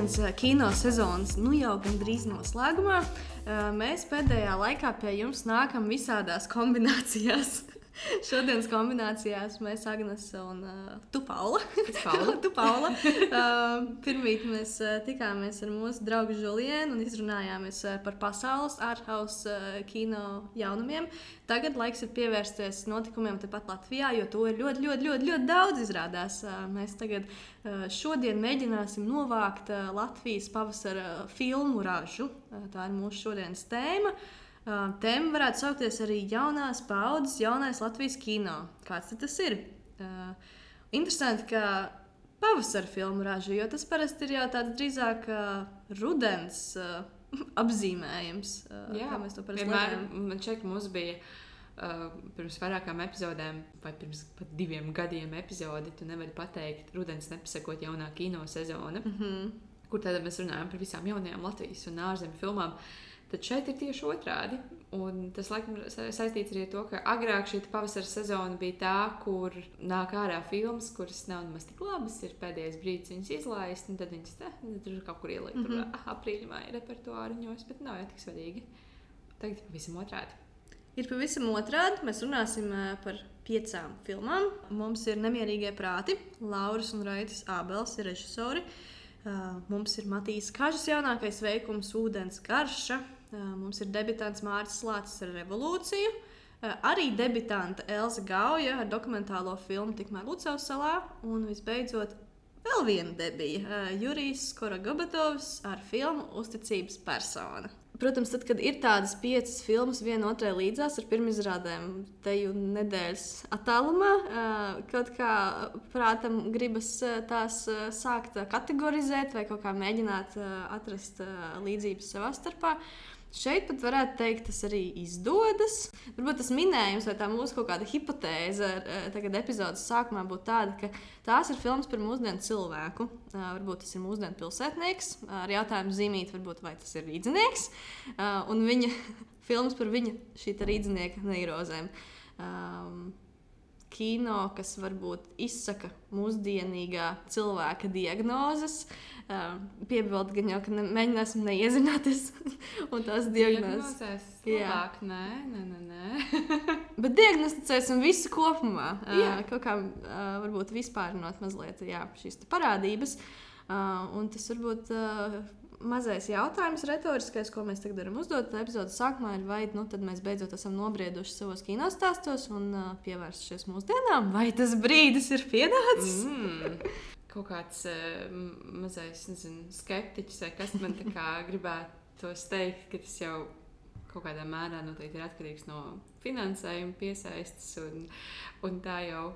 šodienas eh, kino sezonas nu jau gandrīz noslēgumā. Eh, Mēs pēdējā laikā pie jums nākam visādās kombinācijās. Šodienas kombinācijās mēs Agnēs un uh, tu Paula. Paula. tu Paula. Uh, Pirmīt mēs uh, tikāmies ar mūsu draugu Julienu un izrunājāmies uh, par pasaules ārhausa uh, kino jaunumiem. Tagad laiks ir pievērsties notikumiem tepat Latvijā, jo to ir ļoti, ļoti, ļoti, ļoti daudz izrādās. Uh, mēs tagad uh, šodien mēģināsim novākt uh, Latvijas pavasara filmu ražu. Uh, tā ir mūsu šodienas tēma. Uh, Tēma varētu saukties arī jaunās paudzes, jaunais Latvijas kino. Kāds tas ir? Uh, interesanti, ka pavasara filmu ražu, jo tas parasti ir jau tāds drīzāk uh, rudens uh, apzīmējums. Uh, Jā, kā mēs to parasti vienmēr man ka mums bija. Uh, pirms vairākām epizodēm, vai pirms pat diviem gadiem, epizodi, tu nevari pateikt, rudens nepasakot jaunā kino sezona, Mm -hmm. kur tad mēs runājam par visām jaunajām Latvijas un ārzemju filmām. Tad šeit ir tieši otrādi. Un tas laikam sa- saistīts arī ar to, ka agrāk šī pavasara sezona bija tā, kur nāk ārā filmas, kuras nav nemaz tik labas. Ir pēdējais brīdis viņas izlaist, un tad viņas te, tur kaut kur ielikt. Mm Mhm. -hmm. Aprīļa maija repertuāriņos, bet nav jau tik svarīgi. Tagad ir pavisam otrādi. Ir pavisam otrādi. Mēs runāsim ā, par piecām filmām. Mums ir nemierīgie prāti. Lauris un Raitas Ābels ir režisori. Ā, Mums ir Matīs Kažas jaunākais veikums, Ūdens garša. Ā, Mums ir debitants Mārcis Lācis ar revolūciju. Ā, Arī debitanta Elza Gauja ar dokumentālo filmu Tikmēr Lucavas salā. Un visbeidzot, vēl viena debija ā, Jurijs Skoragobatovs ar filmu Uzticības persona. Protams, tad, kad ir tādas piecas filmas, viena otrai līdzās ar pirmizrādēm, te jau nedēļas attālumā, kaut kā prātam gribas tās sākt kategorizēt vai kaut kā mēģināt atrast līdzības savā starpā. Šeit pat varētu teikt, tas arī izdodas. Varbūt tas minējums vai tā mūsu kaut kāda hipotēze ā, tagad epizodes sākumā būtu tāda, ka tās ir filmas par mūsdienu cilvēku. Ā, Varbūt tas ir mūsdienu pilsētnieks, ar jautājumu zīmīt, varbūt vai tas ir rīznieks. Un viņa filmas par viņa šī rīznieka neirozēm. Kino, kas varbūt izsaka mūsdienīgā cilvēka diagnozes. Uh, Piebildu gan jau, ka ne, mēģināsim neiezināties un tās diagnozes. Diagnozēs labāk, nē, nē, nē. nē. Bet diagnosticēsim visu kopumā. Uh, Jā. kaut kā uh, varbūt vispārinot mazliet jā, šīs parādības. Uh, un tas varbūt uh, mazais jautājums, retoriskais, ko mēs tagad varam uzdot epizodes sākumā, ir, vai nu, mēs beidzot esam nobrieduši savos kinostāstos un uh, pievērsušies mūsdienām, vai tas brīdis ir pienācis? Mm. Kaut kāds uh, mazais nezinu, skeptiķis, kas man tā kā gribētu teikt, ka tas jau kaut kādā mērā noteikti ir atkarīgs no finansējuma, piesaistes, un, un tā jau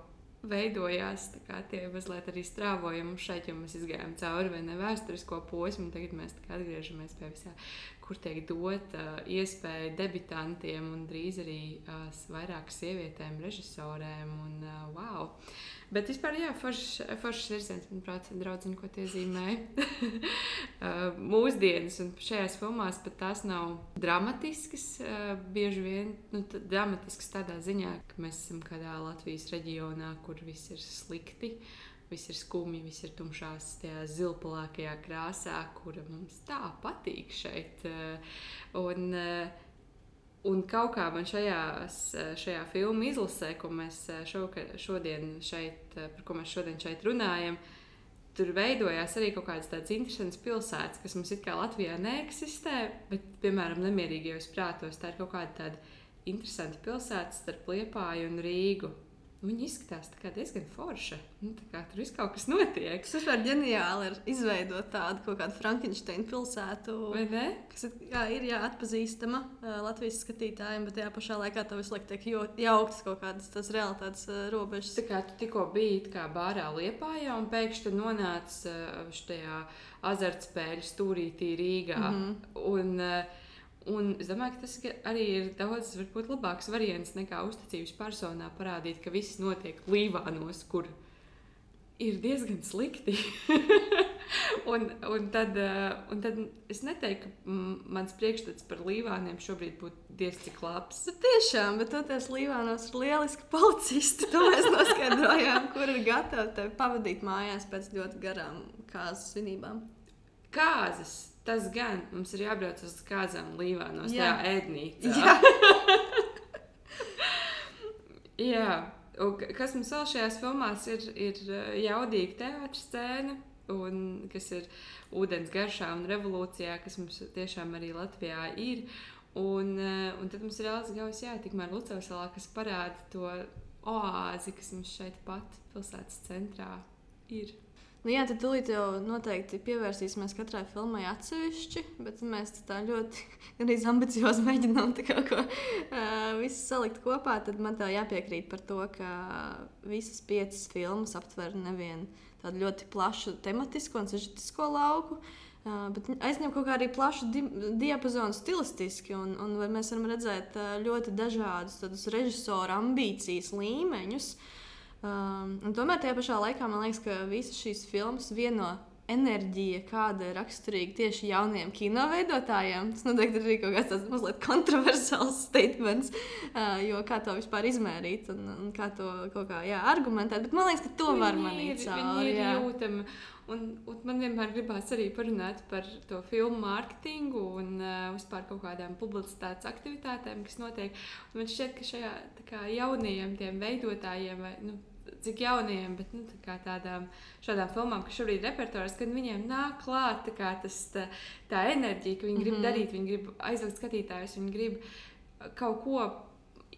veidojās tie mazliet arī strāvojumi. Šeit jau mēs izgājām cauri vai ne vēsturisko posmu, un tagad mēs atgriežamies pie visā, kur tiek dota uh, iespēja debitantiem un drīz arī uh, vairāk sievietēm, režisorēm. Un, uh, wow. Bet vispār, jā, foršs virziens, manuprāt, draudziņi, ko tie zīmē. uh, mūsdienas, un šajās filmās pat tās nav dramatiskas. Uh, bieži vien nu, dramatiskas tādā ziņā, ka mēs esam kādā Latvijas reģionā, kur viss ir slikti. Viss ir skumji, viss ir tumšās, tajā zilpalākajā krāsā, kura mums tā patīk šeit. Uh, Un, uh, Un kaut kā man šajās, šajā filmu izlasē, ko mēs šovakar, šodien šeit, par ko mēs šodien šeit runājam, tur veidojās arī kaut kādas tādas interesantas pilsētas, kas mums it kā Latvijā neeksistē, bet, piemēram, nemierīgajos prātos tā ir kaut kāda tāda interesanta pilsēta starp Liepāju un Rīgu. Viņa izskatās diezgan forša. Nu, kā tur viss kaut kas notiek. Tas vispār ģeniāli ir izveidot tādu kaut kādu Frankensteina pilsētu. Vai ne? kas ir, jā, ir jā, atpazīstama uh, Latvijas skatītājiem, bet tajā pašā laikā tev visu laiku tiek jauktas kaut kādas realitātes uh, robežas. Tā kā tu tikko biji bārā liepājā un pēkšņi tu nonāc uh, šajā azartspēļu stūrītī Rīgā. Mm. -hmm. un, uh, un es domāju, ka tas arī ir daudz varbūt, labāks variants nekā uzticības personā parādīt, ka viss notiek Līvānos, kur ir diezgan slikti. un, un, tad, uh, un tad es neteiktu, ka mans priekšstats par Līvāniem šobrīd būtu diezgan labs. Nu, tiešām, bet toties Līvānos ir lieliski policisti. To mēs noskaidrojām, kur ir gatavi pavadīt mājās pēc ļoti garām kāzu svinībām. kāzas. Tas gan mums ir jābrauc uz kāzām līvānos, Jā. tajā ēdnīcā. Jā. Jā. Un kas mums vēl šajās filmās ir, ir uh, jaudīga teātris scēna, un kas ir ūdens garšā un revolūcijā, kas mums tiešām arī Latvijā ir. Un, uh, un tad mums ir Elza Gauss, jā, tikmēr Lucavsalā, kas parāda to oāzi, kas mums šeit pat pilsētas centrā ir. Nu, jā, tad tūlīt jau noteikti pievērsīsimies katrai filmai atsevišķi, bet mēs tā ļoti arī ambiciozi mēģinām kā ko, uh, visu salikt kopā. Tad man tā jāpiekrīt par to, ka visas piecas filmas aptver nevienu tādu ļoti plašu tematisko un sažetisko lauku. Uh, bet aizņem kaut kā arī plašu di diapazonu stilistiski, un, un mēs varam redzēt uh, ļoti dažādus režisoru ambīcijas līmeņus. Um, tomēr tajā pašā laikā man liekas, ka visas šīs filmas vieno enerģija, kāda ir raksturīga tieši jauniem kino veidotājiem. Tas noteikti ir kaut kāds tāds mazliet kontroversāls statements, uh, jo kā to vispār izmērīt un, un kā to kaut kā jā, argumentēt. Bet man liekas, ka to var Viņi manīt ir- cauri. Jūtami. Un, un man vienmēr gribās arī parunāt par to filmu mārketingu un uh, vispār kaut kādām publicitātes aktivitātēm, kas notiek. Un man šķiet, ka šajā kā, jaunajiem veidotājiem, vai, nu, cik jauniem, bet nu, tā tādām šādām filmām, kas šobrīd ir repertuārs, kad viņiem nāk klāt tā, tas, tā, tā enerģija, ka viņi grib mm Mhm. -hmm. darīt, viņi grib aizvest skatītājus, viņi grib kaut ko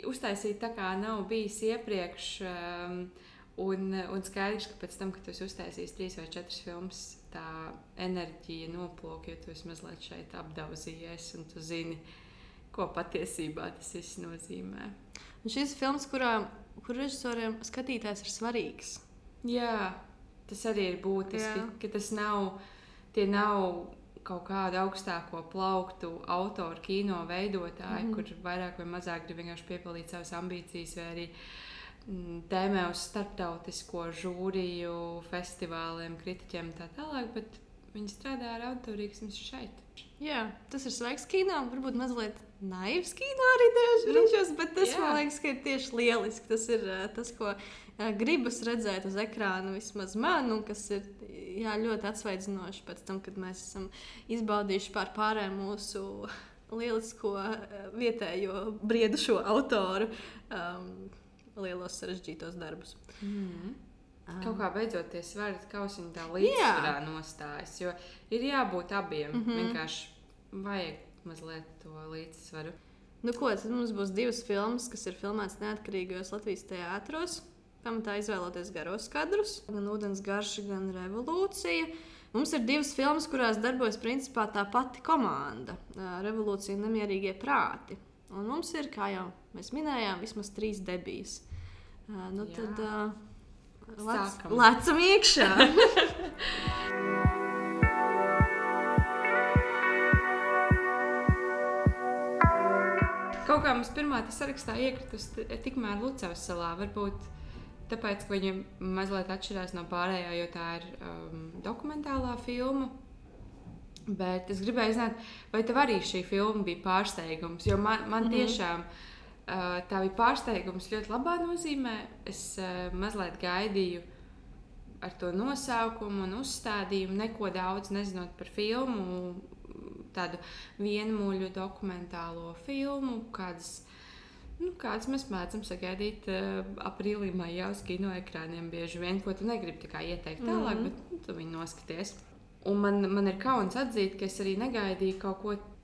uztaisīt tā, kā nav bijis iepriekš. Um, Un, un skaidrs, ka pēc tam, kad tu esi uztaisījis trīs vai četras filmas, tā enerģija noplūk, jo tu esi mazliet šeit apdauzījies un tu zini, ko patiesībā tas viss nozīmē. Un šīs filmas, kurā, kur režisoriem skatītājs ir svarīgs. Jā, tas arī ir būtiski, Jā. ka tas nav, tie nav kaut kādu augstāko plauktu autoru, kino veidotāji, mm. -hmm. kur vairāk vai mazāk grib vienkārši piepildīt savas ambīcijas, vai arī mm, tēmē uz starptautisko žūriju, festivāliem, kritiķiem un tā tālāk, bet viņi strādā ar autorīgsmu šeit. Jā, tas ir svaigs kino, varbūt mazliet naivs kino arī dažos brīžos, bet tas jā. man liekas, ka ir tieši lieliski. Tas ir uh, tas, ko uh, gribas redzēt uz ekrāna, vismaz man, un kas ir jā, ļoti atsvaidzinoši pēc tam, kad mēs esam izbaudījuši pār pārējiem mūsu lielisko uh, vietējo briedušo autoru um, lielos sarežģītos darbus. Mm. Um, Kaut kā beidzot tie svari kausiņi tā līdzsvarā nostājas, jo ir jābūt abiem. Mm. -hmm. Vienkārši vajag mazliet to līdzsvaru. Nu, ko, tad mums būs divas filmas, kas ir filmētas neatkarīgajos Latvijas teātros. Pamatā izvēloties garos kadrus, gan ūdens garša, gan revolūcija. Mums ir divas filmas, kurās darbojas principā tā pati komanda - revolūcija un nemierīgie prāti. Un mums ir, kā jau mēs minējām, vismaz trīs debijas. Nu, Jā. tad Sākam. lecam iekšā. Kaut kā mums pirmā tas sarakstā iekritusi tikmēr Lucavas salā. Varbūt tāpēc, ka viņa mazliet atšķirās no pārējā, jo tā ir um, dokumentālā filma. Bet es gribēju zināt, vai tev arī šī filma bija pārsteigums? Jo man, man Mhm. tiešām uh, tā bija pārsteigums ļoti labā nozīmē. Es uh, mazliet gaidīju ar to nosaukumu un uzstādījumu, neko daudz nezinot par filmu, tādu vienmuļu dokumentālo filmu, kādas, nu, kādas mēs mēdzam sagaidīt uh, aprīlī, maijā uz kino ekrāniem. Bieži vien, ko tu negribi ieteikt tālāk, Mhm. mm -hmm. bet nu, tu viņu noskaties. Un man, man ir kauns atzīt, ka es arī negaidīju kaut ko tādu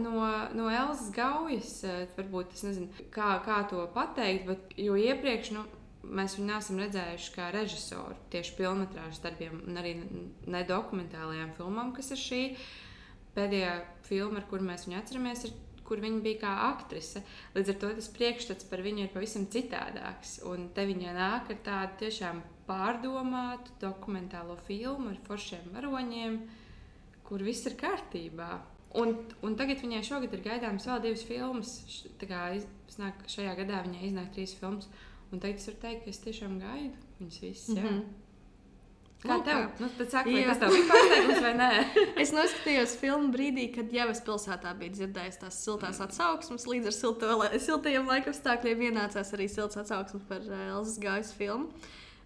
no, no Elzas Gaujas. Eh, Varbūt es nezinu, kā, kā to pateikt, bet jo iepriekš nu, mēs viņu neesam redzējuši kā režisoru tieši filmas darbiem, un arī ne dokumentālajām filmām, kas ir šī pēdējā filma, ar kuru mēs viņu atceramies. Ir, Kur viņa bija kā aktrise. Līdz ar to tas priekšstats par viņu ir pavisam citādāks. Un te viņa nāk ar tādu tiešām pārdomātu dokumentālo filmu ar foršiem varoņiem, kur viss ir kārtībā. Un, un tagad viņai šogad ir gaidāmas vēl divas filmas. Tā kā iz- Iznāk, šajā gadā viņai iznāk trīs filmas. Un tagad es varu teikt, ka es tiešām gaidu viņas visas. Mm Mhm. -hmm. Kā tev? Nu, tad saka, vai Jā. tas tev bija pārsteigums vai nē? Es noskatījos filmu brīdī, kad jau es pilsētā biju dzirdējis tās siltās atsauksmes. Līdz ar silto, siltajiem laikapstākļiem ienācās arī silts atsauksmes par uh, Elzas Gājas filmu.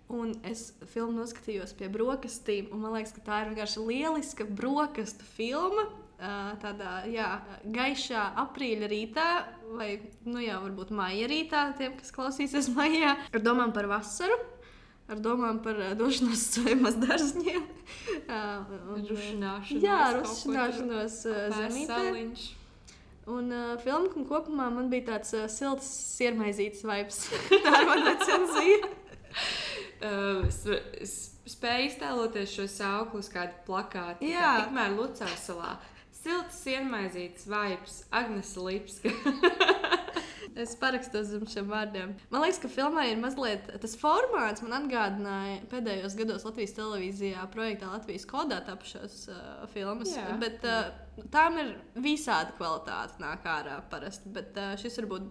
Un es filmu noskatījos pie brokastīm, un man liekas, ka tā ir vienkārši lieliska brokastu filma. Tādā jā, gaišā aprīļa rītā, vai nu jā, varbūt maija rītā, tiem, kas klausīsies maijā, ar domām par vasaru, ar domām par došanos uz saviem. Rušināšanos. Jā, rušināšanos zemītē. Un uh, filmu kopumā man bija tāds uh, silts, sirmaizīts vibes. tā ir mana recenzija. uh, spēju iztēloties šo sauklu uz kādu plakātu. Jā, tikmēr Lucas salā. Silts, sienmaizīts vibes, Agnēs Lipska. Es parakstos zem šiem vārdiem. Man liekas, ka filmā ir mazliet tas formāts, man atgādināja pēdējos gados Latvijas televīzijā projektā Latvijas kodā tapušās uh, filmas. Jā, bet uh, tām ir visāda kvalitāte nāk ārā parasti. Bet uh, šis varbūt,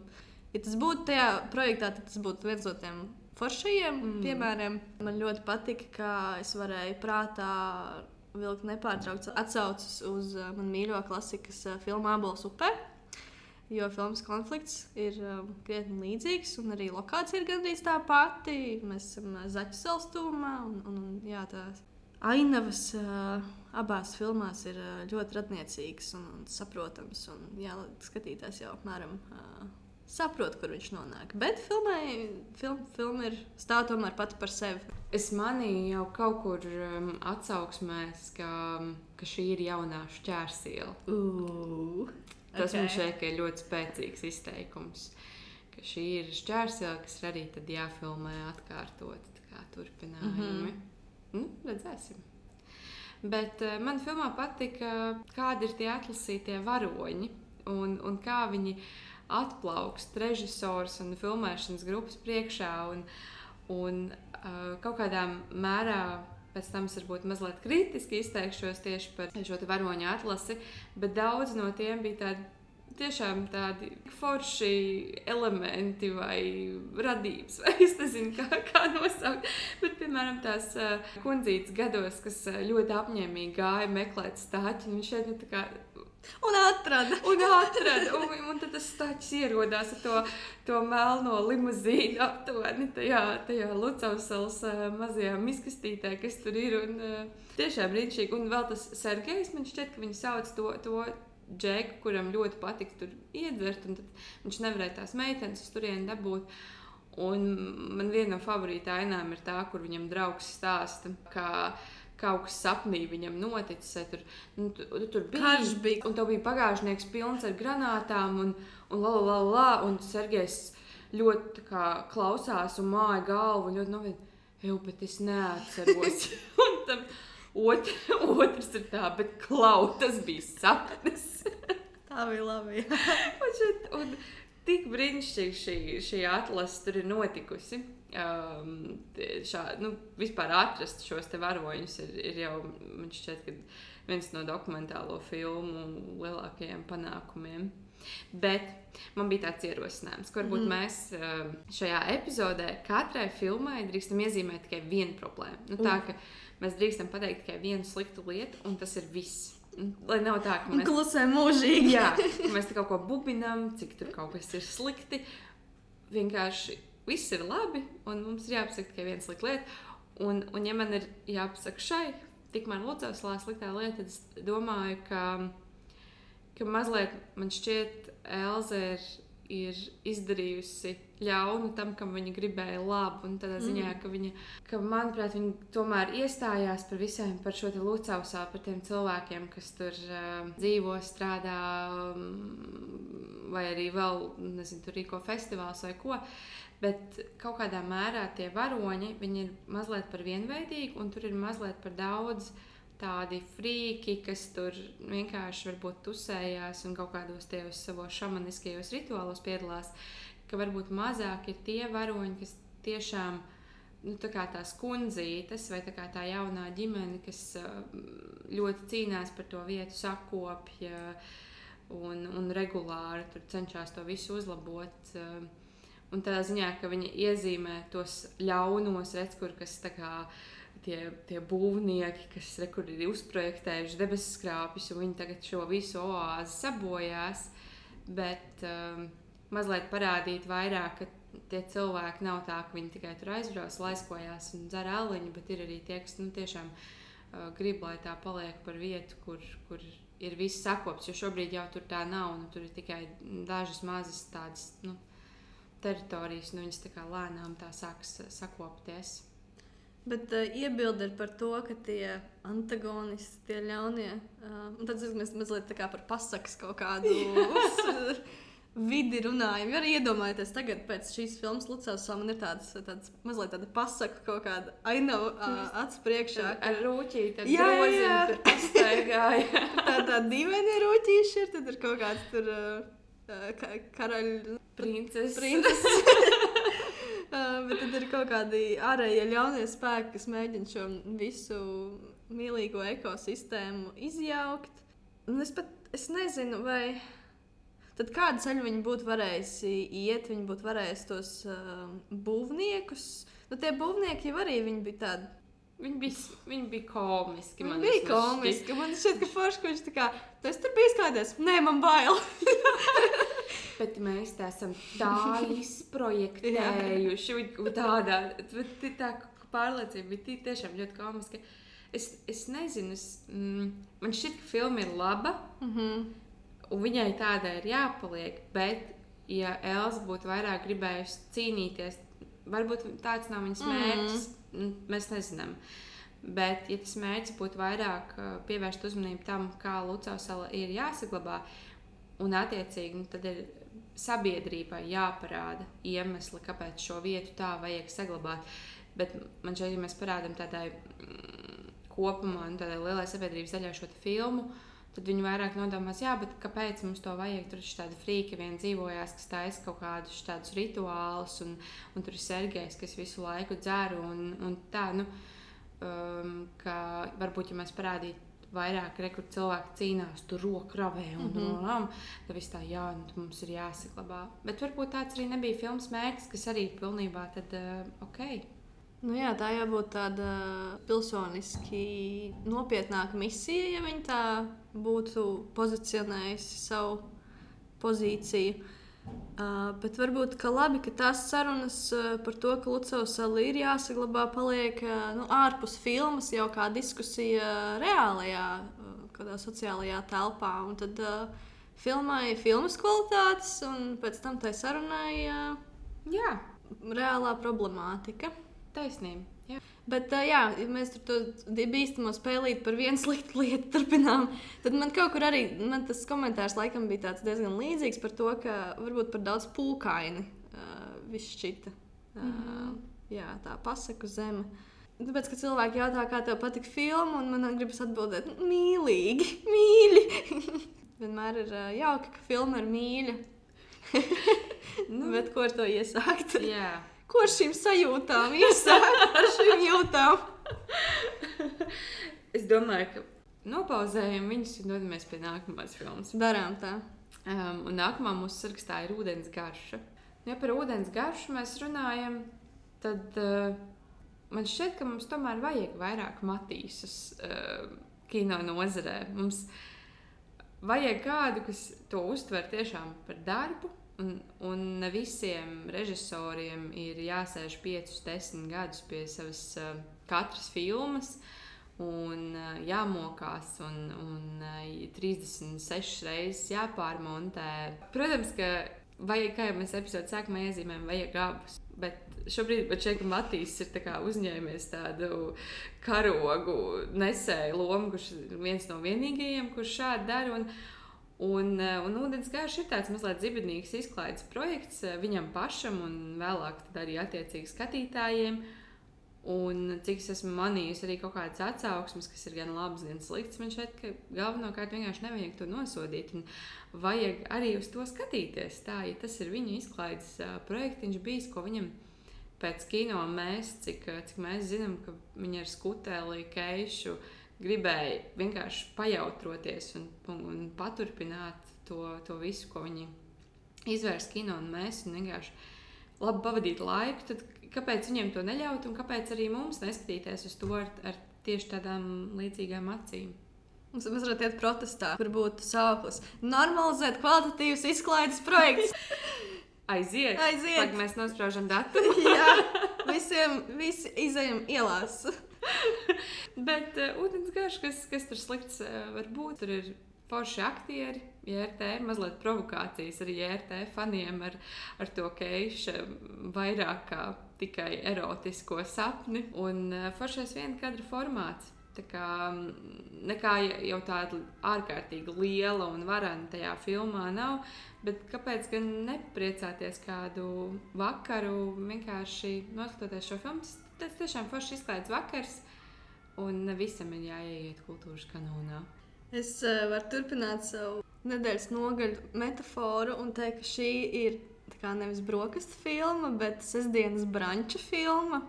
ja tas būtu tajā projektā, tad tas būtu viens no tiem foršajiem mm. piemēriem. Man ļoti patika, ka es varēju prātā vilkt nepārtraukts atsaucas uz uh, manu mīļo klasikas uh, filmu Abols upē jo filmas konflikts ir um, krietni līdzīgs, un arī lokācija ir gandrīz tā pati. Mēs esam uh, zaķu salstūmā, un, un, un jā, tās ainavas uh, abās filmās ir uh, ļoti radniecīgas un, un saprotamas. Un, jā, skatītājs jau apmēram. Uh, Saprotu, kur viņš nonāk. Bet filmai, film, filma ir stāv tomēr pati par sevi. Es manīju jau kaut kur um, atsauksmēs, ka, ka šī ir jaunā šķērsiela. Uh. Tas okay. man šķiet, ka ir ļoti spēcīgs izteikums. Ka šī ir šķērsele, kas arī jāfilmē atkārtot turpinājumi. Mm -hmm. nu, redzēsim. Bet uh, man filmā patika, kādi ir tie atlasītie varoņi un, un kā viņi atplaukst režisors un filmēšanas grupas priekšā. Un, un uh, kaut kādā mērā Pēc tam es varbūt mazliet kritiski izteikšos tieši par šo varoņu atlasi, bet daudz no tiem bija tādi tiešām tādi forši elementi vai radības, vai es nezinu, kā, kā nosaukt. Bet, piemēram, tās uh, kundzītes gados, kas uh, ļoti apņēmīgi gāja meklēt stāķi, viņš šeit nu, tā kā Un atrada. un atrada. Un, un tad tas stāsts ierodās ar to, to melno limuzīnu aptuveni tajā, tajā Lucavsals uh, mazajā miskastītē, kas tur ir. Un, uh, tiešām brīnišķīgi. Un vēl tas Sergejs, man šķiet, ka viņi sauc to. to Džeku, kuram ļoti patika tur iedzert, un viņš nevarēja tās meitenes uz turieni dabūt. Un man viena no favorītā ainām ir tā, kur viņam draugs stāsta, ka kaut kas sapnī viņam noticis. Tur, nu, tu, tu, tur bija karš, bija. un tev bija pagājušnieks pilns ar granātām, un, un la, la, la, la, un Sergejs ļoti kā, klausās un māja galvu, un ļoti novietni, jau, bet es neatceros. un tam otr, otrs ir tā, bet klau, tas bija sapnis. tā bija labi. un, šeit, un tik brīnišķīgi šī, šī atlase tur ir notikusi um, šā, nu, vispār atrast šos varoņus ir, ir jau šķiet, viens no dokumentālo filmu lielākajiem panākumiem. Bet man bija tāds ierosinājums, ka varbūt mm. mēs um, šajā epizodē katrai filmai drīkstam iezīmēt tikai vienu problēmu. Nu, tā, ka mēs drīkstam pateikt tikai vienu sliktu lietu, un tas ir viss. Lai nav tā, ka mēs klusējam mūžīgi. jā, mēs kaut ko bubinām, cik tur kaut kas ir slikti. Vienkārši viss ir labi, un mums ir jāpasaka tikai viena slikta lieta. Un, un ja man ir jāpasaka šai, tikmēr Lucavslā sliktā lieta, tad es domāju, ka, ka mazliet man šķiet, Elze ir, ir izdarījusi ļaunu tam, kam viņa gribēja labu. Un tādā ziņā, mm. ka viņa, ka, manuprāt, viņa tomēr iestājās par visiem, par šo Lucavsā, par tiem cilvēkiem, kas tur uh, dzīvo, strādā, um, vai arī vēl, nezinu, tur rīko festivāls vai ko. Uh, Bet kaut kādā mērā tie varoņi ir mazliet par vienveidīgi, un tur ir mazliet par daudz tādi frīki, kas tur vienkārši varbūt tusējās un kaut kādos tajos savos šamaniskajos rituālos piedalās. Ka varbūt mazāk ir tie varoņi, kas tiešām nu, tā kā tās kundzītes vai tā, tā jaunā ģimene, kas ļoti cīnās par to vietu, sakopja un, un regulāri cenšas to visu uzlabot. Uh, Un tādā ziņā, ka viņi iezīmē tos ļaunos, redz, kur kas kā, tie, tie būvnieki, kas rekur, ir uzprojektējuši debesu skrāpjus, un viņi tagad šo visu oāzi sabojās. Bet um, mazliet parādīt vairāk, ka tie cilvēki nav tā, ka viņi tikai tur aizbrauc, laiskojās un dzer aliņu, bet ir arī tie, kas nu, tiešām uh, grib, lai tā paliek par vietu, kur, kur ir viss sakopts. Jo šobrīd jau tur tā nav. Nu, tur ir tikai dažas mazas tādas nu, teritorijas, un viņas tā kā lēnām tā sāks sakopties. Bet uh, iebildi ir par to, ka tie antagonisti, tie ļaunie, uh, tad mēs mazliet tā kā par pasakas kaut kādu vidi runājam. Jo arī iedomājieties, tagad pēc šīs filmas Lucas man ir tāds, tāds mazliet tāda pasaka kaut kāda ainava uh, acu priekšā. Ar rūķīti, ar Jā, jā, groziem, jā. tur pastaigāja. Tā tā dīvaini rūtīši ir, tad ir kaut kāds tur uh, ka, karaļu Princeses. Princeses. Bet tad ir kaut kādi ārējie ļaunie spēki, kas mēģina šo visu mīlīgo ekosistēmu izjaukt. Un es pat es nezinu, vai tad kādu ceļu viņi būtu varējuši iet. Viņi būtu varējuši tos uh, būvniekus. Nu, tie būvnieki jau arī bija tādi. Viņi bija, viņi bija komiski. Viņi man bija komiski. Man šķiet, ka forši, ka viņš tā kā, esi tur bijis kādreiz. Nē, man bail. Bet mēs tā esam tā izprojektējuši. Tādā bet tā pārliecība bija tī- tiešām ļoti komiska. Es, es nezinu, es, mm, man šķiet, ka filma ir laba. Mm -hmm. Un viņai tādai ir jāpaliek. Bet, ja Elza būtu vairāk gribējusi cīnīties, varbūt tāds nav viņas mērķis. Mm. Mēs nezinām. Bet, ja tas mērķis būtu vairāk uh, pievērst uzmanību tam, kā Lucas sala ir jāsaglabā, un attiecīgi nu, tad ir sabiedrībai jāparāda iemesli, kāpēc šo vietu tā vajag saglabāt. Bet man šeit, ja mēs parādām tādai mm, kopumā, nu, tādai lielai sabiedrības daļai šo filmu, tad viņi vairāk nodomās, jā, bet kāpēc mums to vajag? Tur ir tādi frīki, vien dzīvojās, kas taisa kaut kādus tādus rituālus, un, un tur ir Sergejs, kas visu laiku dzer. Un, un tā, nu, um, ka varbūt, ja mēs parādītu vairāk, re, kur cilvēki cīnās, tur roka ravē un mm -hmm. tad viss tā, jā, nu, mums ir jāsaglabā. Bet varbūt tāds arī nebija filmas mērķis, kas arī pilnībā tad uh, ok. Nu jā, tā jābūt tāda pilsoniski nopietnāka misija, ja viņi tā būtu pozicionējusi savu pozīciju. Uh, bet varbūt ka labi, ka tās sarunas uh, par to, ka Lucas sala ir jāsaglabā, paliek uh, nu, ārpus filmas jau kā diskusija reālajā, kādā sociālajā telpā. Un tad filmai filmas kvalitātes, un pēc tam tai sarunai Jā, reālā problemātika. Taisnība. Jā. Bet, uh, jā, ja mēs tur bīstamo spēlīt par vienu sliktu lietu turpinām, tad man kaut kur arī man tas komentārs laikam bija tāds diezgan līdzīgs par to, ka varbūt par daudz pūkaini uh, viss šķita. Uh, mm -hmm. Jā, tā pasaku zeme. Tāpēc, ka cilvēki jautā, kā tev patīk filma, un man gribas atbildēt, "Nu, mīlīgi, mīļi. Vienmēr ir uh, jauki, ka filma ir mīļa. nu, Bet ko ar to iesākt? Jā. Ko ar šīm sajūtām iesākt? Ar šīm jūtām? Es domāju, ka nopauzējam viņus un dodamies pie nākamās filmas. Darām tā. Um, un nākamā mūsu sarakstā ir ūdens garša. Ja par ūdens garšu mēs runājam, tad uh, man šķiet, ka mums tomēr vajag vairāk matīsus uh, kino nozarē. Mums vajag kādu, kas to uztver tiešām par darbu. Un, un ne visiem režisoriem ir jāsēž 5, 10 gadus pie savas uh, katras filmas. Un uh, jāmokās, un, un uh, 36 reizes jāpārmontē. Protams, ka vajag, kā jau mēs epizodes sākumā iezīmējām, vajag abus. Bet šobrīd šeit Matīs ir tā uzņēmies tādu karogu nesēju lomu, kurš ir viens no vienīgajiem, kurš šādi dara. Un, Un, eh, un ūdens garš ir tāds mazliet zibidnīgs izklaides projekts eh, viņam pašam un vēlāk arī attiecīgi skatītājiem. Un cik es esmu manījusi arī kaut kādas atsauksmes, kas ir gan labas, gan sliktas, man ka galvenokārt vienkārši nevajag to nosodīt. Un vajag arī uz to skatīties. Tā, ja tas ir viņa izklaides uh, projektiņš bijis, ko viņam pēc kino mēs, cik, uh, cik mēs zinām, ka viņa ar skutēli, keišu gribēja vienkārši pajautroties un, un, un paturpināt to, to visu, ko viņi izvērst kino un mēs un vienkārši labi pavadīt laiku, tad kāpēc viņiem to neļaut un kāpēc arī mums neskatīties uz to ar, ar tieši tādām līdzīgām acīm? Mums mazliet iet protestā, kur būtu sauklis. Normalizēt kvalitatīvas izklaides projekts. Aiziet! Aiziet! Pag mēs nospraužam datumu. Jā, visiem visi izējām ielās. Bet uh, ūdensgarš, kas, kas tur slikts uh, var būt, tur ir forši aktieri. JRT mazliet provokācijas arī JRT faniem ar, ar to keišu vairāk kā tikai erotisko sapni un uh, foršais viena kadra formāts. Tā kā nekā jau tāda ārkārtīgi liela un varana tajā filmā nav, bet kāpēc gan nepriecāties kādu vakaru, vienkārši noskatoties šo filmu? Tas, tiešām forši izklaides vakars, un visam ir jāieiet kultūras kanonā. Es uh, varu turpināt savu nedēļas nogaļu metaforu un teikt, ka šī ir nevis brokastu filma, bet sestdienas branča filma.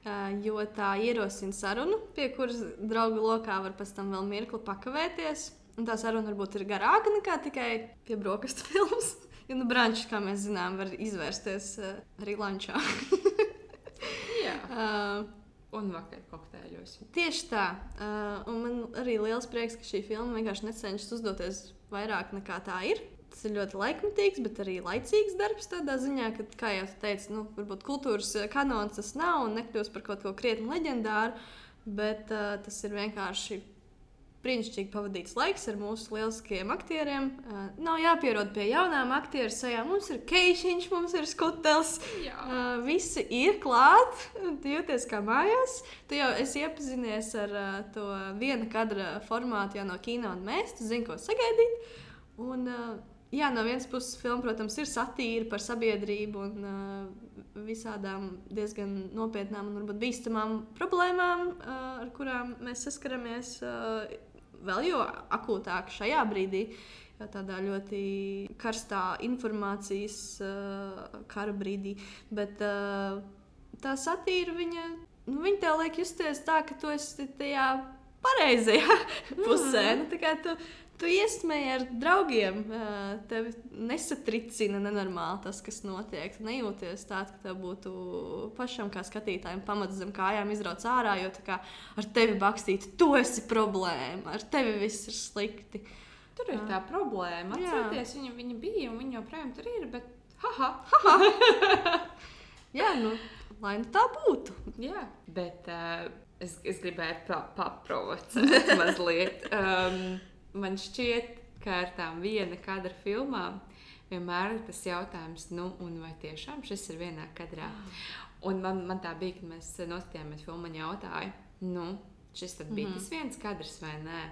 Uh, jo tā ierosina sarunu, pie kuras draugu lokā var pēc tam vēl mirkli pakavēties. Un tā saruna varbūt ir garāka nekā tikai pie brokastu filmas. Jo nu, brančs, kā mēs zinām, var izvērsties uh, arī lančā. Uh, Un vakar kokteļos. Tieši tā. Uh, man arī liels prieks, ka šī filma vienkārši necenšas uzdoties vairāk nekā tā ir. Tas ir ļoti laikmatīgs, bet arī laicīgs darbs tādā ziņā, ka, kā jau teicu, nu, varbūt kultūras kanons tas nav un nekļūst par kaut ko krietni leģendāru, bet uh, tas ir vienkārši brīnišķīgi pavadīts laiks ar mūsu lieliskajiem aktieriem. Uh, nav jāpierod pie jaunām aktieru sajām. Mums ir keišiņš, mums ir skutels. Jā. Uh, visi ir klāt, jūties kā mājās. Tu jau esi iepazinies ar uh, to viena kadra formātu jau no kino, un mēs tu zini, ko sagaidīt. Un, uh, jā, no vienas puses, filma, protams, ir satīra par sabiedrību un uh, visādām diezgan nopietnām un varbūt bīstamām problēmām, uh, ar kurām mēs saskaramies. Uh, vēl jo akūtāk šajā brīdī, jo tādā ļoti karstā informācijas uh, kara brīdī. Bet uh, tā satīra viņa, nu, viņa tev liek justies tā, ka tu esi tajā pareizajā pusē. Mm. Nu, tu, tu iesmēji ar draugiem, uh, tevi nesatricina nenormāli tas, kas notiek. Tu nejūties tāds, ka tev būtu pašam, kā skatītājiem, pamats zem kājām izrauts ārā, jo kā, ar tevi bakstītu, tu esi problēma, ar tevi viss ir slikti. Tur ir tā problēma. Atcerieties, viņa, viņa bija un viņa joprojām tur ir. Bet, haha, Jā, nu, lai nu tā būtu. jā. Bet uh, es, es gribēju pa, paprovocēt mazliet. Um, man šķiet, ka ar tām viena kadra filmām vienmēr ir tas jautājums, nu, un vai tiešām šis ir vienā kadrā. Un man, man tā bija, kad mēs noskatījāmies filmu, man jautāja, nu, šis tad bija mm -hmm. tas viens kadrs vai nē.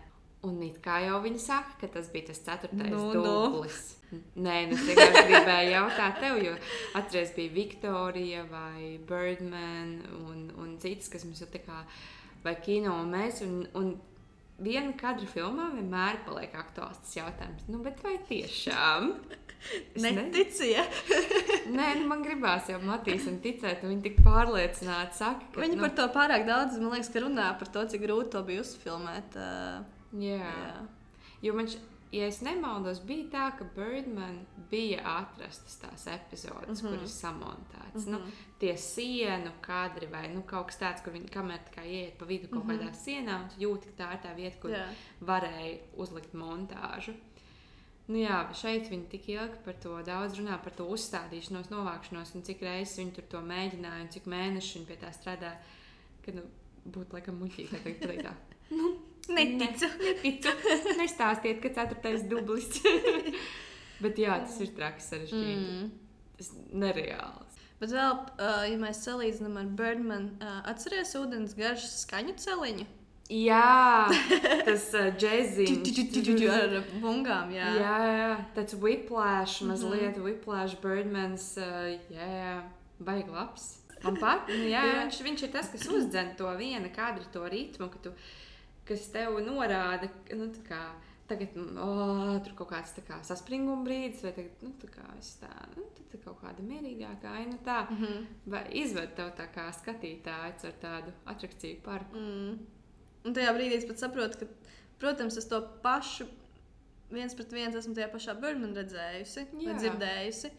Un it kā jau viņi saka, ka tas bija tas ceturtais Nu, nu. dublis. Nē, nu, es vienkārši gribēju jautāt tev, jo atceries bija Viktorija vai Birdman un, un citas, kas mums ir tā kā vai kino un mēs. Un, un viena kadra filmā vienmēr paliek aktuāls tas jautājums, nu, bet vai tiešām? Es ne- Neticiet. Nē, nu, man gribās jau Matīsam ticēt, un viņi tik pārliecināti saka, ka Viņi nu, par to pārāk daudz, man liekas, ka runā par to, cik grūti to bija uzfilmēt. Uh, Jā. jā. Jo man, ja es nemaldos, bija tā, ka Birdman bija atrastas tās epizodes, mm Mhm. -hmm. kuras samontētas. Mm -hmm. nu, tie sienu kadri vai nu, kaut kas tāds, kur viņi kamēr tā kā ieiet pa vidu kaut mm -hmm. kādā sienā, un tu jūti, ka tā ir tā vieta, kur Jā. varēja uzlikt montāžu. Nu jā, šeit viņi tik ilgi par to daudz runā, par to uzstādīšanos, novākšanos, un cik reizes viņi tur to mēģināja, un cik mēneši viņi pie tā strādā. Ka nu, būtu laikam muļķīgi teikt, pateikt tā. Neticu. Ne, neticu. Nestāstiet, ka ceturtais dublis. Bet jā, tas ir traks sarežģīti. Mm. Tas nereāls. Bet vēl, uh, ja mēs salīdzinām ar Birdmanu, uh, atcerieties ūdens garšas skaņu celiņu. Jā, tas uh, džeziņš. Ar bungām, jā. Jā, jā, tāds whiplash, Mhm. mazliet whiplash, Birdmans. Uh, jā, jā, baigi labs. Man pat, nu, jā, Jā. viņš, viņš ir tas, kas uzdzen to viena kadra, to ritmu, ka tu, kas tev norāda, nu, tā kā, tagad, oh, tur kaut kāds tā kā saspringuma brīdis, vai tagad, nu, tā kā es tā, nu, tā kaut kāda mierīgāka aina tā, Mhm. vai izved tev tā kā skatītājs ar tādu atrakciju parku. Mm. Un tajā brīdī es pat saprotu, ka, protams, es to pašu viens pret viens esmu tajā pašā Birdmanā redzējusi, Jā. dzirdējusi.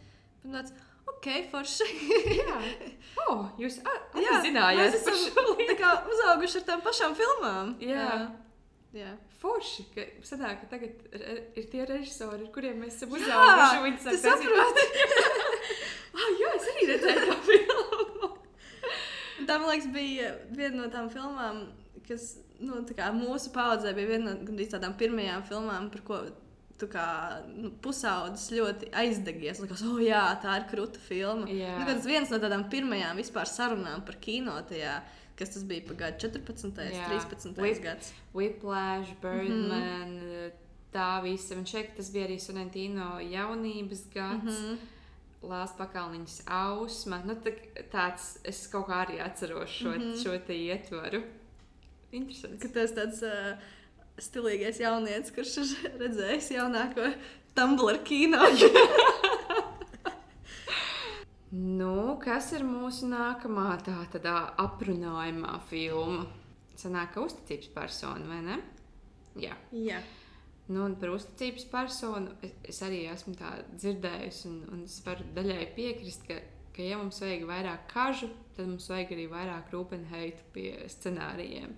Un tāds, ok, forši. Jā, oh, jūs a- Jā, zinājāt mēs par esam uzauguši ar tām pašām filmām. Jā. Jā. Forši, ka sanāk, ka tagad ir tie režisori, ar kuriem mēs esam uzauguši. Viņi saka, saproti? Ah, jā, es arī redzēju to filmu. Tā, man liekas, bija viena no tām filmām, kas nu, tā kā mūsu paudzē bija viena no tādām pirmajām filmām, par ko kā nu, pusaudzis ļoti aizdegies. Likās, oh, jā, tā ir krūta filma. Nu, tas viens no tādām pirmajām vispār sarunām par kino tajā. Kas tas bija pagājis 14. Jā. 13. Whip- gads? Whiplash, Birdman, mm -hmm. tā visa. Un šeit tas bija arī Sorrentino jaunības gads. Mm. -hmm. Lāsts pakalniņas ausma. Nu, tā, tāds es kaut kā arī atceros šo, mm. -hmm. šo te ietvaru. Interesanti. Ka tas tāds uh, stilīgais jaunietis, kurš ir redzējis jaunāko Tumblr kino. Nu, kas ir mūsu nākamā tā tādā aprunājumā filma? Sanāk, ka uzticības persona, vai ne? Jā. jā. Nu, un par uzticības personu es, es arī esmu tā dzirdējusi, un, un es varu daļai piekrist, ka, ka, ja mums vajag vairāk kažu, tad mums vajag arī vairāk rūpēnheitu pie scenārijiem.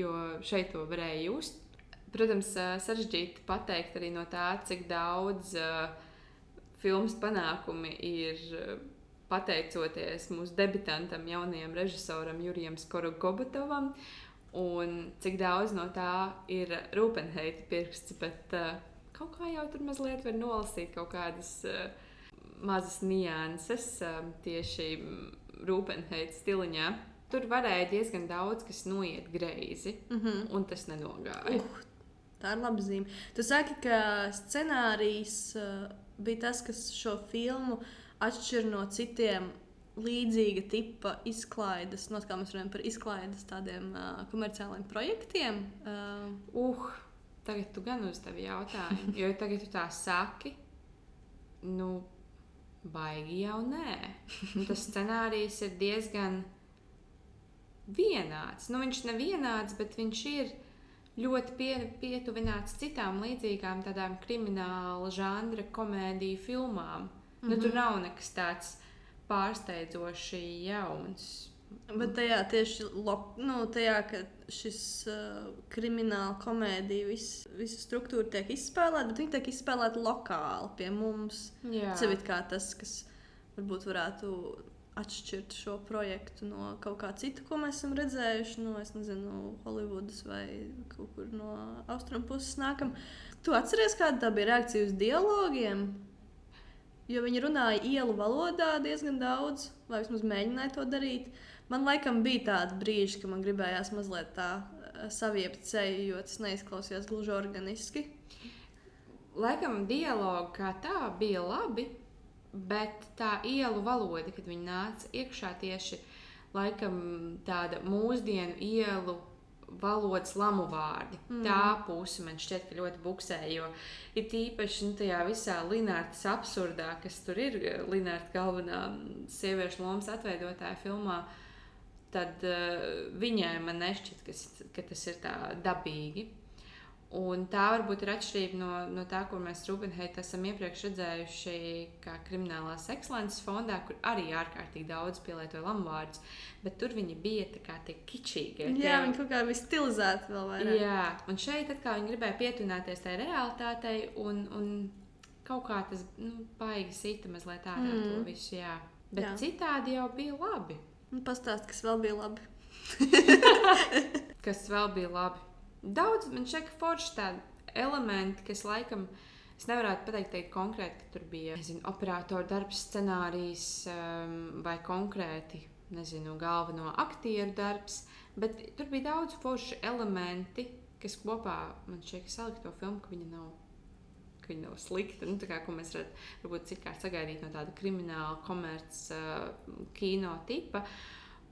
Jo šeit to varēja just. Protams, sarežģīti pateikt arī no tā, cik daudz uh, filmas panākumi ir ā, pateicoties mūsu debitantam, jaunajam režisoram Jurijam Skorogobotovam. Un cik daudz no tā ir rūpēnheita pirksts, bet uh, kaut kā jau tur mazliet var nolasīt kaut kādas uh, mazas nianses uh, tieši rūpēnheita stiliņā. Tur varēja diezgan daudz kas noiet greizi, Mm -hmm. un tas nenogāja. Uh, tā ir laba zīme. Tu saki, ka scenārijs uh, bija tas, kas šo filmu atšķir no citiem līdzīga tipa izklaides, no kā mēs runājam par izklaides tādiem uh, komerciāliem projektiem. Uh, Uh, tagad tu gan uz tevi jautājumu, jo tagad tu tā saki, nu, baigi jau nē. Nu, tas scenārijs ir diezgan vienāds. Nu, viņš nav vienāds, bet viņš ir ļoti pie, pietuvināts citām līdzīgām tādām krimināla žanra komēdiju filmām. Mm -hmm. nu, tur nav nekas tāds pārsteidzoši jauns. Bet tajā tieši lo, nu, tajā, ka šis uh, krimināla komēdija, vis, visa struktūra tiek izspēlēta, bet viņi tiek izspēlēti lokāli pie mums. Ir kā tas, kas varbūt varētu atšķirt šo projektu no kaut kā cita, ko mēs esam redzējuši. No, es nezinu, Holivudas vai kaut kur no austrumu puses nākam. Tu atceries, kāda bija reakcija uz dialogiem? Jo viņi runāja ielu valodā diezgan daudz, vai vismaz mēģināja to darīt. Man laikam bija tāda brīža, ka man gribējās mazliet tā eh, saviept ceļu, jo tas neizklausījās gluži organiski. Laikam dialogi kā tā bija labi, bet tā ielu valoda, kad viņi nāca iekšā tieši laikam tāda mūsdienu ielu valodas lamu vārdi. Mm. Tā puse man šķiet, ka ļoti buksē, jo ir tīpaši nu, tajā visā Linārdas absurdā, kas tur ir Linārda galvenā sieviešu lomas atveidotāja filmā. Tad uh, viņai man nešķiet, ka, s- ka tas ir tā dabīgi. Un tā varbūt ir atšķirība no, no tā, ko mēs Rūpenheitā esam iepriekš redzējuši, kā kriminālās ekscelences fondā, kur arī ārkārtīgi daudz pielietoja lamuvārdus, bet tur viņi bija tā kā tie kičīgi. Jā, viņi kaut kā bija stilizēti vēl vairāk. Jā, un šeit atkal viņi gribēja pietuvināties tai realitātei, un, un kaut kā tas nu, baigi sita mazliet ārā mm. to visu. Jā. Bet Jā. jā. citādi jau bija labi. Nu, Pastāst, kas vēl bija labi. Kas vēl bija labi? Daudz man šeit forši tādi elementi, kas laikam. Es nevaru pateikt teikt konkrēti, ka tur bija nezinu, operatora darbs, scenārijs um, vai konkrēti nezinu, galveno aktieru darbs, bet tur bija daudz forši elementi, kas kopā man šķiet, ka salika to filmu, ka viņa nav. ka Viņa nav slikta. Nu, kā, ko mēs varam citkārt sagaidīt no tāda krimināla, komerciāla uh, kino tipa.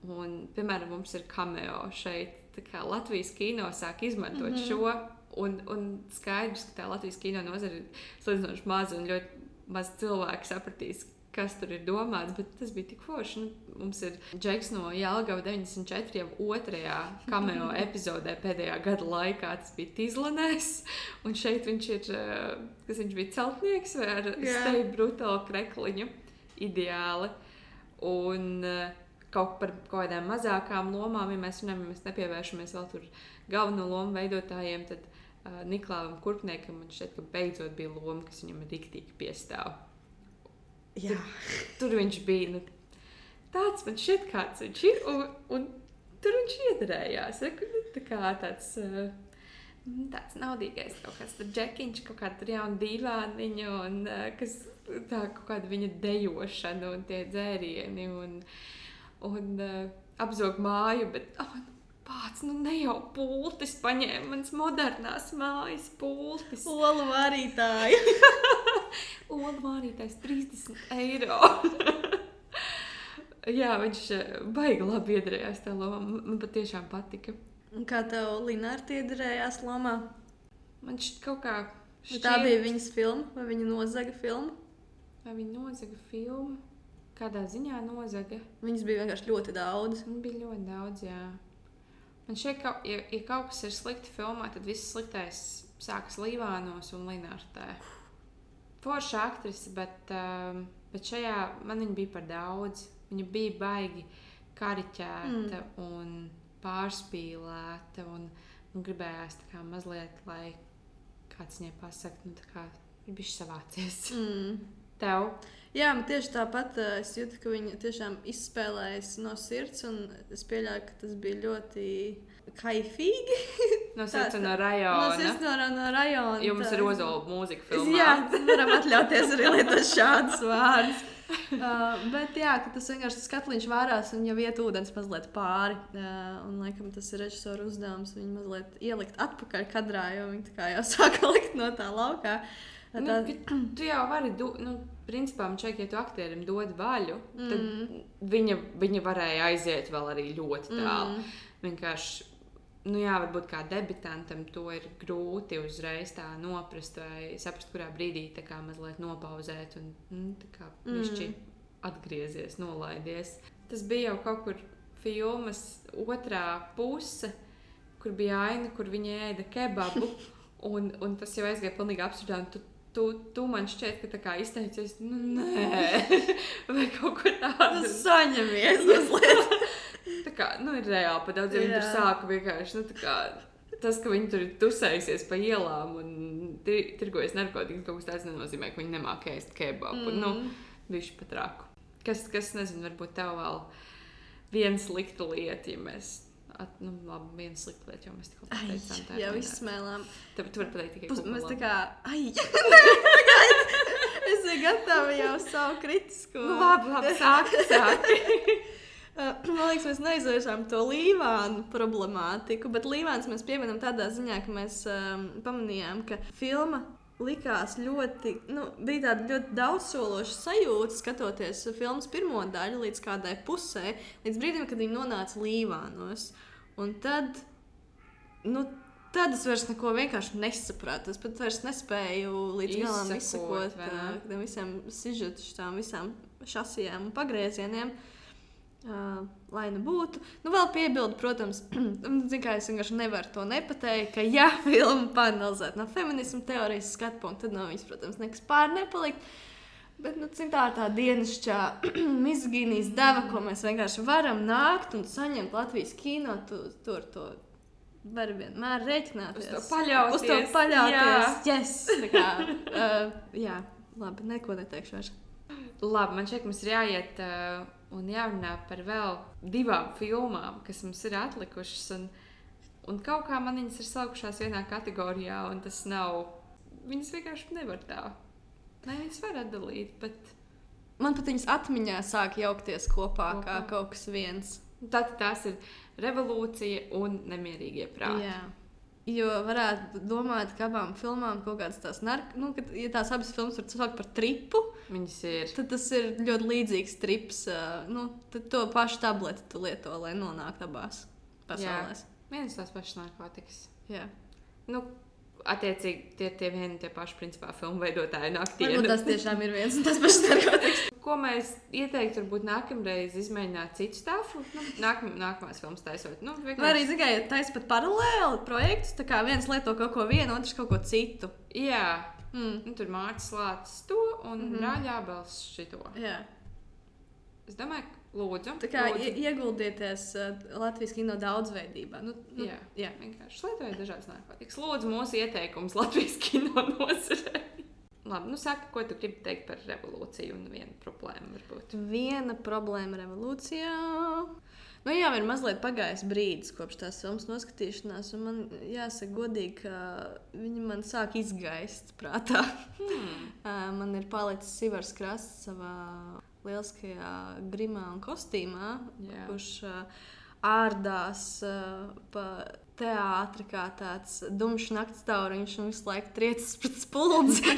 Un, piemēram, mums ir cameo šeit. Latvijas kino sāk izmantot mm -hmm. šo. Un, un skaidrs, ka tā Latvijas kino nozare ir salīdzinoši maza un ļoti maz cilvēku sapratīs, kas tur ir domāts. Bet tas bija tik forši. Nu, mums ir Džeks no Jālgava 94. jau otrajā cameo epizodē pēdējā gada laikā. Tas bija Tīzlanēs. Un šeit viņš ir, eh, kas viņš bija celtnieks vai ar Jā. steigtu brutālu krekliņu. Ideāli. Un eh, kaut par kaut kādām mazākām lomām, ja mēs runājam, ja mēs nepievēršamies vēl tur galveno lomu veidotājiem, tad uh, Niklāvam Kurpniekam man šķiet, ka beidzot bija loma, kas viņam riktīgi piestāv. Jā. Tur viņš bija nu, tāds, man šķiet, kāds viņš ir. Un, un tur viņš iedarējās. Re, nu, Tā kā tāds. Uh, Tāds naudīgais kaut kāds tur džekiņš, kaut kāda tur jauna dīvāniņa, un uh, kas tā kaut kāda viņa dejošana un tie dzērieni un, un uh, apzog māju, bet oh, pats, nu ne jau pultis paņēma mans modernās mājas pultis. Olu varītāji. Olu vārītais 30 eiro. Jā, viņš eh, baigi labi iedarījās tajā lomā. Man patiešām patika. Un Kā tev Linārta iedarējās lomā? Man šķiet, kaut kā. Vai tā bija viņas filma vai viņa nozaga filma? Vai viņa nozaga filmu? Kādā ziņā nozaga? Viņas bija vienkārši ļoti daudz. Man bija ļoti daudz, jā. Man šķiet, ka, ja, ja kaut kas ir slikti filmā, tad viss sliktais sākas Līvānos un Linārtē. Forša aktrise, bet, um, bet šajā man viņa bija par daudz. Viņa bija baigi kariķēta mm. un pārspīlēta. Un, un gribējās tā kā mazliet, lai kāds viņai pasakā, nu, tā kā bija savācies. Mm. Tev? Jā, man tieši tāpat uh, es jūtu, ka viņa tiešām izspēlējas no sirds, un es pieļauju, ka tas bija ļoti kaifīgi. No sirds un no No rajona. sirds no, no rajona. Jums tā- ir ozola mūzika filmā. Jā, varam atļauties arī lietot šādus vārdus. Uh, bet jā, ka tas vienkārši tas katliņš vārās un jau iet ūdens mazliet pāri. Uh, un laikam tas ir režisora uzdevums viņu mazliet ielikt atpakaļ kadrā, jo viņi tā kā jau sāka likt no tā laukā. Nu, tā, bet tu jau vari, do, nu, principā, šeit, ja tu aktierim dod vaļu, tad Mm. viņa, viņa varēja aiziet vēl arī ļoti tālu. Mm. Vienkārši, nu jā, varbūt kā debitantam to ir grūti uzreiz tā noprast vai saprast, kurā brīdī tā kā mazliet nopauzēt un nu, tā kā Mm. pišķi atgriezies, nolaidies. Tas bija jau kaut kur filmas otrā puse, kur bija aina, kur viņa ēda kebabu. Un, un tas jau aizgāja pilnīgi absurdā. Tu, tu, tu man šķiet, ka tā kā izteicies, nu, nē, vai kaut ko tādu. Nu, saņemies mazliet. Tā kā, nu, ir reāli pat daudz, ja viņi tur sāka vienkārši, nu, tā kā. Tas, ka viņi tur ir tusējusies pa ielām un tir- tirgojas narkotikas, kaut kas tāds nenozīmē, ka viņi nemāķi ēst kebabu. Mm. Nu, viņš pat raku. Kas, kas nezinu, varbūt tev vēl viena slikta lieta, ja mēs. At, nu, labi, viena slikta lieta, jo mēs tikko pateicām, tā jau izsmēlām. Tev tu vari pateikt tikai ko mēs tā kā. Ai, es biju gatava jau savu kritisku. Nu, labi, labi, sāki, sāki. Uh, Man liekas, mēs neizvēršām to līvānu problemātiku, bet līvāns mēs pieminam tādā ziņā, ka mēs um, pamanījām, ka filma likās ļoti, nu, bija tāda ļoti daudzsološa sajūta, skatoties filmas pirmo daļu līdz kādai pusē, līdz brīdim, kad viņi nonāca līvānos. Un tad, nu, tad es vairs neko vienkārši nesapratu. Es pat vairs nespēju līdz galam Izsekot, uh, tiem visiem sižetiem, visām šasijām un pagriezieniem. Uh, lai nu būtu. Nu, vēl piebildu, protams, zin, kā es vienkārši nevaru to nepateikt, ka, ja filmu panelizēt no feminismu teorijas skatu punkta, tad no viņas, protams, nekas pār nepalikt. Bet nu, tā ir tā dienasčā mizgīnijas deva, ko mēs vienkārši varam nākt un saņemt Latvijas kino, tu, tur to var vienmēr rēķināties. Uz to paļauties. Uz to paļauties. Jā. Yes, tā kā, uh, jā, labi, neko neteikšu vairs. Labi, man ka mums ir jāiet uh, un jārunā par vēl divām filmām, kas mums ir atlikušas. Un, un kaut kā man viņas ir salikušās vienā kategorijā, un tas nav. Viņas vienkārši nevar tā. Nē, viņas var atdalīt, bet Man pat viņas atmiņā sāk jaukties kopā, kopā. kā kaut kas viens. tad tās ir revolūcija un nemierīgie prāti. Jā. Jo varētu domāt, ka abām filmām kaut kādas tās narkotikas, nu, kad, ja tās abas filmas var saukt par tripu, Viņas ir. tad tas ir ļoti līdzīgs trips. Nu, tad to pašu tableti tu lieto, lai nonāktu abās pasaulēs. Vienas tās pašas narkotikas. Jā. Nu, attiecīgi, tie ir tie vieni un tie paši, principā, filmu veidotāji naktī. tas tiešām ir viens un tas pats narkotikas. Ko mēs ieteiktu, varbūt nākamreiz izmēģināt citu stāstu? Nu, nākam, nākamās filmas taisot. Nu, vienkārši- Vai arī tikai taisa pat paralēli projektus, tā kā viens lieto kaut ko vienu, otrs kaut ko citu. Jā, Mm. nu, tur Mārcis Lācis to un mm. -hmm. Rāļābels šito. Jā. Es domāju, ka lūdzu. Tā kā lūdzu. ie- ieguldieties uh, Latvijas kino daudzveidībā. Nu, nu, Jā. jā. Vienkārši lietojiet dažādas narkotikas. Lūdzu, mūsu ieteikums Latvijas kino nozarei. Labi, nu saka, ko tu gribi teikt par revolūciju un vienu problēmu varbūt. Viena problēma revolūcijā. Nu, jā, ir mazliet pagājis brīdis kopš tās filmas noskatīšanās, un man jāsaka, godīgi, ka viņi man sāk izgaist prātā. Hmm. man ir palicis Sivars Krasts savā lieliskajā grimā un kostīmā, Jā. kurš uh, ārdās uh, pa teātri kā tāds dumšs naktas tauriņš un visu laiku triecas pret spuldzi.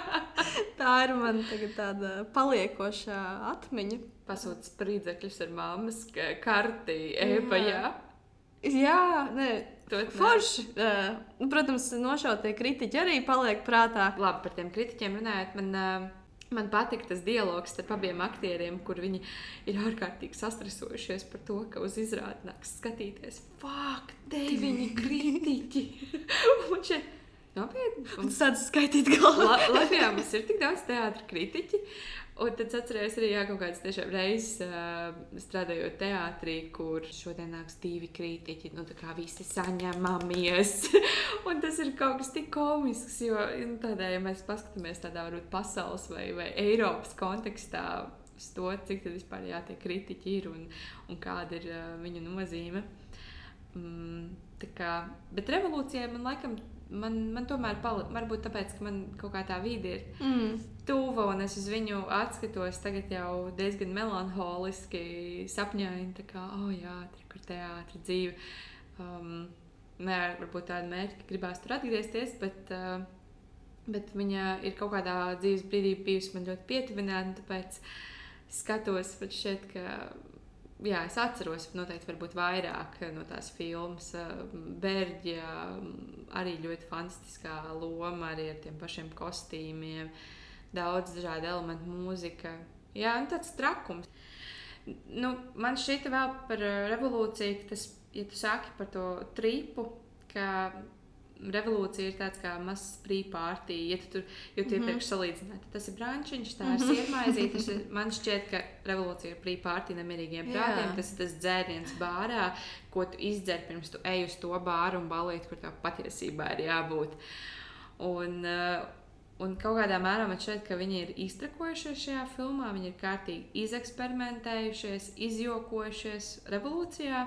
tā ir man tāda paliekošā atmiņa. Pasūta spriedzekļus ar mammas karti, ēpa, jā. Jā, nē, Forši. Uh, protams, nošautie kritiķi arī paliek prātā. Labi, par tiem kritiķiem runājot. Man, uh, Man patīk tas dialogs starp abiem aktieriem, kur viņi ir ārkārtīgi sastresojušies par to, ka uz izrādi nāks skatīties. Fak, deviņi kritiķi! un šeit nopietni. Tas tāds skaitīt galvā. Latvijā mums ir tik daudz teātra kritiķi. Un tad es atceros arī jā, kaut kādas tiešām reizes uh, strādājot teātrī, kur šodien nāks divi kritiķi. Nu, tā kā visi saņemamies. un tas ir kaut kas tik komisks, jo nu, tādā, ja mēs paskatāmies tādā varbūt pasaules vai, vai Eiropas kontekstā uz to, cik tad vispār jā, tie kritiķi ir un, un kāda ir uh, viņu nozīme. Mm, kā, bet revolūcijai man laikam man, man tomēr palika, varbūt tāpēc, ka man kaut kā tā vide ir mm. tuva un es uz viņu atskatos tagad jau diezgan melanholiski, sapņaini, tā kā, oh jā, tur kur teātris dzīve. Um, Nē, varbūt tāda mērķa, ka gribās tur atgriezties, bet, uh, bet viņa ir kaut kādā dzīves brīdī bijusi man ļoti pietuvināta. Tāpēc skatos, šķiet, ka jā, es atceros noteikti vairāk no tās filmas. Bērģija arī ļoti fantastiskā loma, arī ar tiem pašiem kostīmiem, daudz dažādu elementu, mūzika. Jā, un tāds trakums. Nu, man šķita vēl par revolūciju, ka tas, ja tu saki par to tripu, ka revolūcija ir tāds kā mazs pre-party, ja tu tur jau tur iepriekš mm -hmm. salīdzināji. Tas ir brančiņš, tā ir sirmaizīte. Man šķiet, ka revolūcija ir pre-party nemierīgiem prātiem. Tas ir tas dzēriens bārā, ko tu izdzer pirms tu ej uz to bāru un balīt, kur tev patiesībā ir jābūt. Un, uh, Un kaut kādā mērā man šķiet, ka viņi ir iztrakojušies šajā filmā. Viņi ir kārtīgi izeksperimentējušies, izjokojušies revolūcijā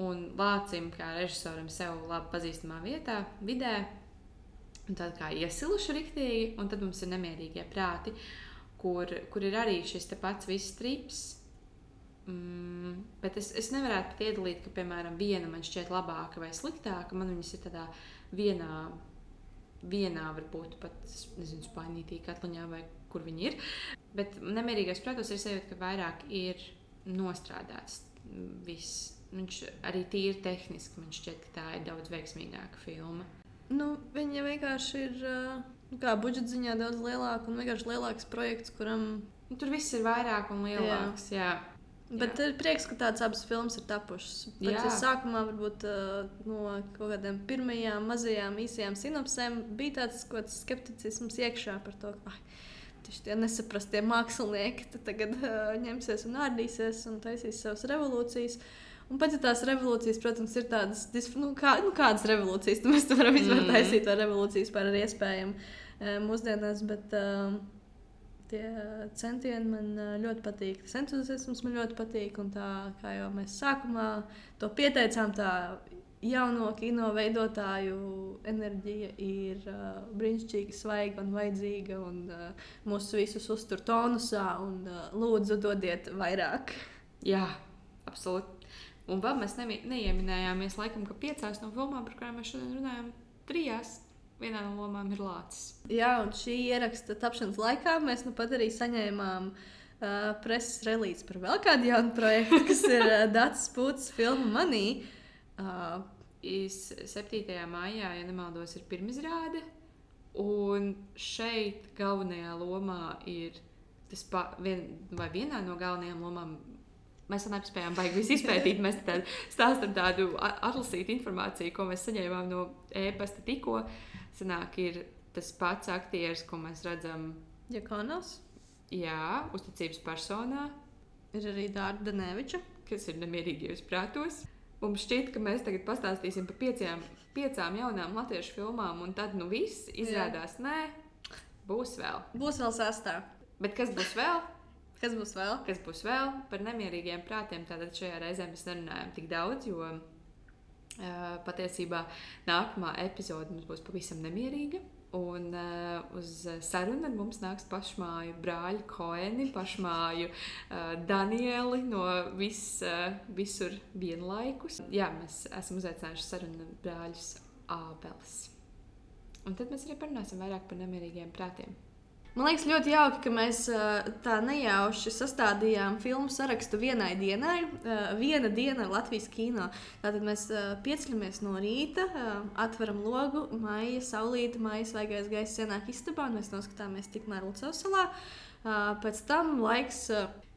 un Lācim, kā režisoram, sev labi pazīstamā vietā, vidē. Un tad kā iesiluši rīktīgi, un tad mums ir nemierīgie prāti, kur, kur ir arī šis pats viss strips. Mm, bet es, es nevarētu pat iedalīt, ka, piemēram, viena man šķiet labāka vai sliktāka. Man viņas ir tādā vienā, vienā varbūt pat, nezinu, spainītī katliņā vai kur viņi ir. Bet nemierīgais, protams, ir sajūta, ka vairāk ir nostrādāts viss Viņš arī tīri tehniski man šķiet, ka tā ir daudz veiksmīgāka filma. Nu, viņa vienkārši ir kā budžeta ziņā daudz lielāka un vienkārši lielāks projekts, kuram. Nu, tur viss ir vairāk un lielāks. Jā. Jā. Bet jā. ir prieks, ka tādas abas filmas ir tapušas. Pat ja sākumā varbūt no kaut kādām pirmajām mazajām īsajām sinopsēm bija tāds skepticisms iekšā par to, ka ah, tie nesaprastie mākslinieki tagad uh, ņemsies un ārdīsies un taisīs savas revolūcijas. Uh, Un ja tās revolūcijas, protams, ir tādas, nu, kā, nu, kādas revolūcijas, nu, mēs varam vispār mm taisīt, vai revolūcijas vispār ir iespējama e, mūsdienās. Bet, uh, Tie centieni man ļoti patīk. Tas entuziasms man ļoti patīk. Un tā kā jau mēs sākumā to pieteicām, tā jauno kino veidotāju enerģija ir uh, brīnišķīga, svaiga un vajadzīga. Un, uh, mūsu visus uztur tonusā un uh, lūdzu dodiet vairāk. Jā, absolūti. Un vēl mēs ne, neieminējāmies, laikam, ka piecās no filmām, par kurām mēs šodien runājam, trijās vienā no lomām ir lācis. Jā, un šī ieraksta tapšanas laikā mēs nu pat arī saņēmām uh, preses relīzi par vēl kādu jaunu projektu, kas ir uh, Dārts Pūtis filmu Manī. Uh, 7. maijā, ja nemaldos, ir pirmizrāde. Un šeit galvenajā lomā ir tas pa, vien, vai vienā no galvenajām lomām Mēs nespējām baigi visu izpētīt. Mēs tādu stāstām tādu atlasītu informāciju, ko mēs saņēmām no e-pasta tikko. Sanāk, ir tas pats aktieris, ko mēs redzam. Jakonos. Jā, uzticības personā. Ir arī Dārta Neviča. Kas ir nemierīgajos prātos. Mums šķiet, ka mēs tagad pastāstīsim par piecām, piecām jaunām latviešu filmām, un tad nu viss izrādās, nē, Būs vēl. Būs vēl sastāv. Bet kas būs vēl? Kas būs vēl? Kas būs vēl par nemierīgiem prātiem? Tātad šajā reizē mēs nerunājam tik daudz, jo uh, patiesībā nākamā epizode mums būs pavisam nemierīga. Un uh, uz sarunu ar mums nāks pašmāju brāļi Koeni, pašmāju uh, Danieli no vis, uh, visur vienlaikus. Jā, mēs esam uzaicinājuši sarunu brāļus Ābeles. Un tad mēs arī parunāsim vairāk par nemierīgiem prātiem. Man liekas, ļoti jauki, ka mēs uh, tā nejauši sastādījām filmu sarakstu vienai dienai. Uh, viena diena Latvijas kino. Tātad mēs uh, pieceļamies no rīta, atveram logu, maija, saulīta, maija, svaigais gaiss ienāk istabā, un mēs noskatāmies tikmēr Lucavas salā. Pēc tam laiks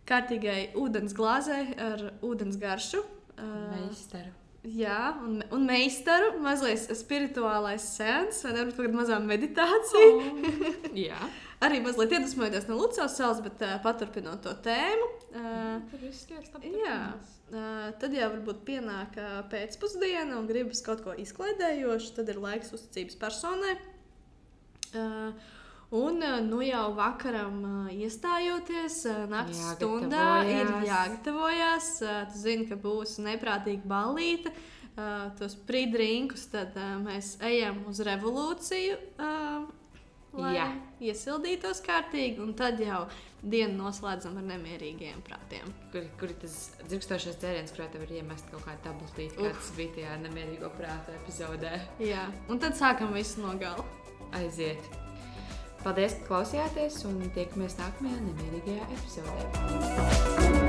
kārtīgai ūdens glāzē ar ūdens garšu. Meistaru. Jā, un, un meistaru mazliet spirituālais sens, vai varbūt kāda mazā meditācija. Oh, jā. Arī mazliet iedvesmojoties no Lucas salas, bet uh, paturpinot to tēmu. Uh, Tur viss ļoti labi. jā, uh, tad jau varbūt pienāk uh, pēcpusdiena un gribas kaut ko izklaidējošu, tad ir laiks uzticības personai. Uh, Un nu jau vakaram iestājoties, naktas stundā ir jāgatavojas. Tu zini, ka būs neprātīga ballīte. Tos prīdrinkus tad mēs ejam uz revolūciju, lai Jā. iesildītos kārtīgi. Un tad jau dienu noslēdzam ar nemierīgiem prātiem. Kur, kur ir tas dzirkstošais dzēriens, kurā tev ir iemest kaut kāda tabletīte, kāds bija tajā nemierīgo prāta epizodē? Jā, un tad sākam visu no gala. Aiziet! Paldies, ka klausījāties, un tiekamies nākamajā nemierīgajā epizodē.